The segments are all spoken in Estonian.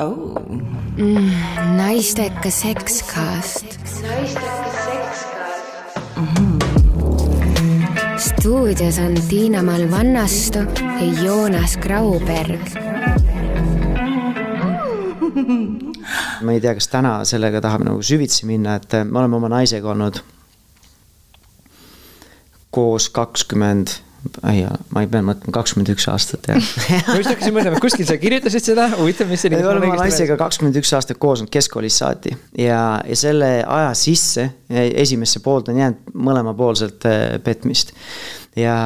oh. mm,. naistekas sekskast. naistekas sekskast mm. -hmm. stuudios on Tiina-Mall Vannastu ja Joonas Grauberg ma ei tea, kas täna sellega tahame nagu süvitsi minna, et me oleme oma naisega olnud koos kakskümmend ei, ma ei pea mõtlema, kakskümmend üks aastat jah ma just hakkasin mõtlema, kuskil sa kirjutasid seda, huvitav, mis see me oleme naisega kakskümmend üks aastat koos olnud keskkoolist saati ja, ja selle aja sisse, esimesse poolt on jäänud mõlemapoolselt äh, petmist. ja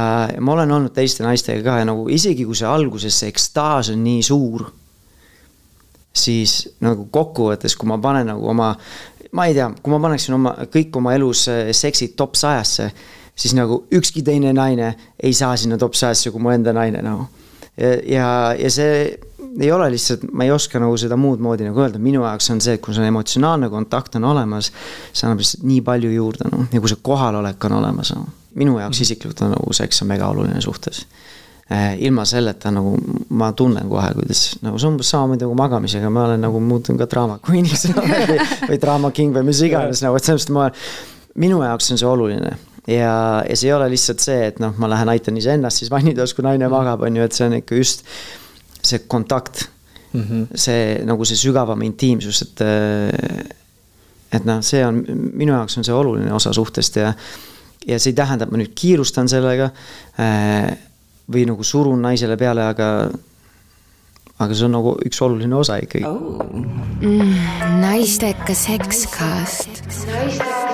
ma olen olnud teiste naistega ka ja nagu isegi kui see alguses see ekstaas on nii suur, siis nagu kokkuvõttes, kui ma panen nagu oma, ma ei tea, kui ma paneksin oma, kõik oma elus äh, seksid top sajasse siis nagu ükski teine naine ei saa sinna top sajasse kui mu enda naine nagu. ja, ja, see ei ole lihtsalt, ma ei oska nagu seda muud moodi nagu öelda, minu jaoks on see, et kui see emotsionaalne kontakt on olemas, see annab lihtsalt nii palju juurde, noh, ja kui see kohalolek on olemas, noh. minu jaoks mhm. isiklikult on nagu seks on mega oluline suhtes eh, ilma selleta nagu ma tunnen kohe, kuidas nagu see on umbes samamoodi nagu magamisega, ma olen nagu muutunud ka draama queen'iks või, või draama king või mis iganes nagu, et selles mõttes ma. minu jaoks on see oluline ja, ja see ei ole lihtsalt see, et noh, ma lähen aitan iseennast siis vannitoas, kui naine magab, on ju, et see on ikka just see kontakt mm. -hmm. see nagu see sügavam intiimsus, et. et noh, see on minu jaoks on see oluline osa suhtest ja, ja see ei tähenda, et ma nüüd kiirustan sellega. või nagu surun naisele peale, aga aga see on nagu üks oluline osa ikkagi oh.. Mm, naistekas sekskast. naistekas